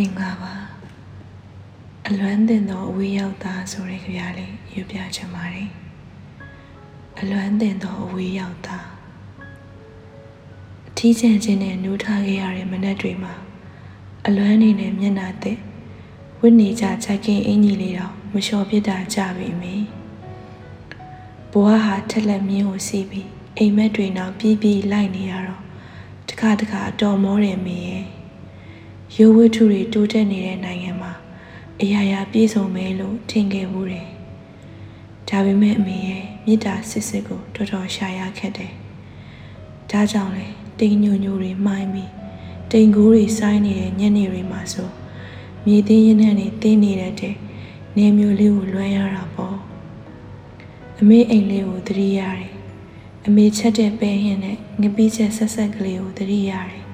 မင်္ဂလာပါအလွမ်းတင်သောအဝေးရောက်သားဆိုတဲ့ကြပြလေးရွပြချင်ပါတယ်အလွမ်းတင်သောအဝေးရောက်သားအထီးကျန်ခြင်းနဲ့နှိုးထားခဲ့ရတဲ့မနက်တွေမှာအလွမ်းနေနဲ့မျက်နှာသက်ဝိနေကြချက်ကင်းအင်ကြီးလေးတော့မလျှော်ပြစ်တာကြပြီမင်းဘဝဟာထက်လက်မြင်းကိုစီးပြီးအိမ်မက်တွေနောက်ပြေးပြေးလိုက်နေရတော့တခါတခါအတော်မောတယ်မင်း ရဲ့ရိုးဝတ္ထုတွေတိုးတက်နေတဲ့နိုင်ငံမှာအရာရာပြည့်စုံမယ်လို့ထင်ခဲ့ဘူးတယ်။ဒါပေမဲ့အမေရဲ့မေတ္တာစစ်စစ်ကိုတော်တော်ရှာရခက်တယ်။ဒါကြောင့်လေတိမ်ညိုညိုတွေမှိုင်းပြီးတိမ်ကိုးတွေစိုင်းနေတဲ့ညနေတွေမှာဆိုမြေသိင်းရင်းနဲ့နေတင်းနေတဲ့တဲ့နေမျိုးလေးကိုလွှမ်းရတာပေါ့။အမေအိမ်လေးကိုသတိရတယ်။အမေချက်တဲ့ပဲဟင်းနဲ့ငပိချက်ဆက်ဆက်ကလေးကိုသတိရတယ်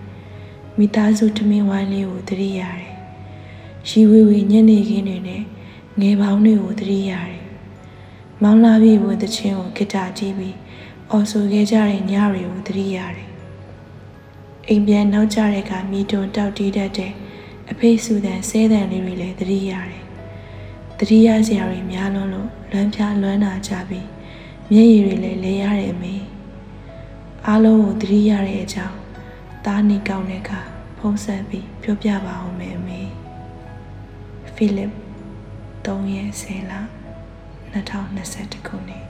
မိသားစုတမင်ဝိုင်းလေးကိုသတိရတယ်။ရီဝေဝေညနေခင်းတွေနဲ့ငယ်ပေါင်းတွေကိုသတိရတယ်။မောင်လာပြီဝင်တချင်းကိုဂီတာတီးပြီးအော်ဆိုခဲ့ကြတဲ့ညတွေကိုသတိရတယ်။အိမ်ပြန်နောက်ကြတဲ့ကမိတွန်တောက်တီးတတ်တဲ့အဖေစုတန်ဆဲတန်လေးတွေလည်းသတိရတယ်။သတိရစရာတွေများလွန်းလို့လွမ်းပြားလွမ်းနာကြပြီးမျက်ရည်တွေလည်းလဲရတဲ့အမေ။အားလုံးကိုသတိရတဲ့အကြောင်း သားနေကောင်းတဲ့အခါဖုံးဆက်ပြီးပြောပြပါအောင်မယ်အမေဖိလစ်3ရက်10လ2021ခုနှစ်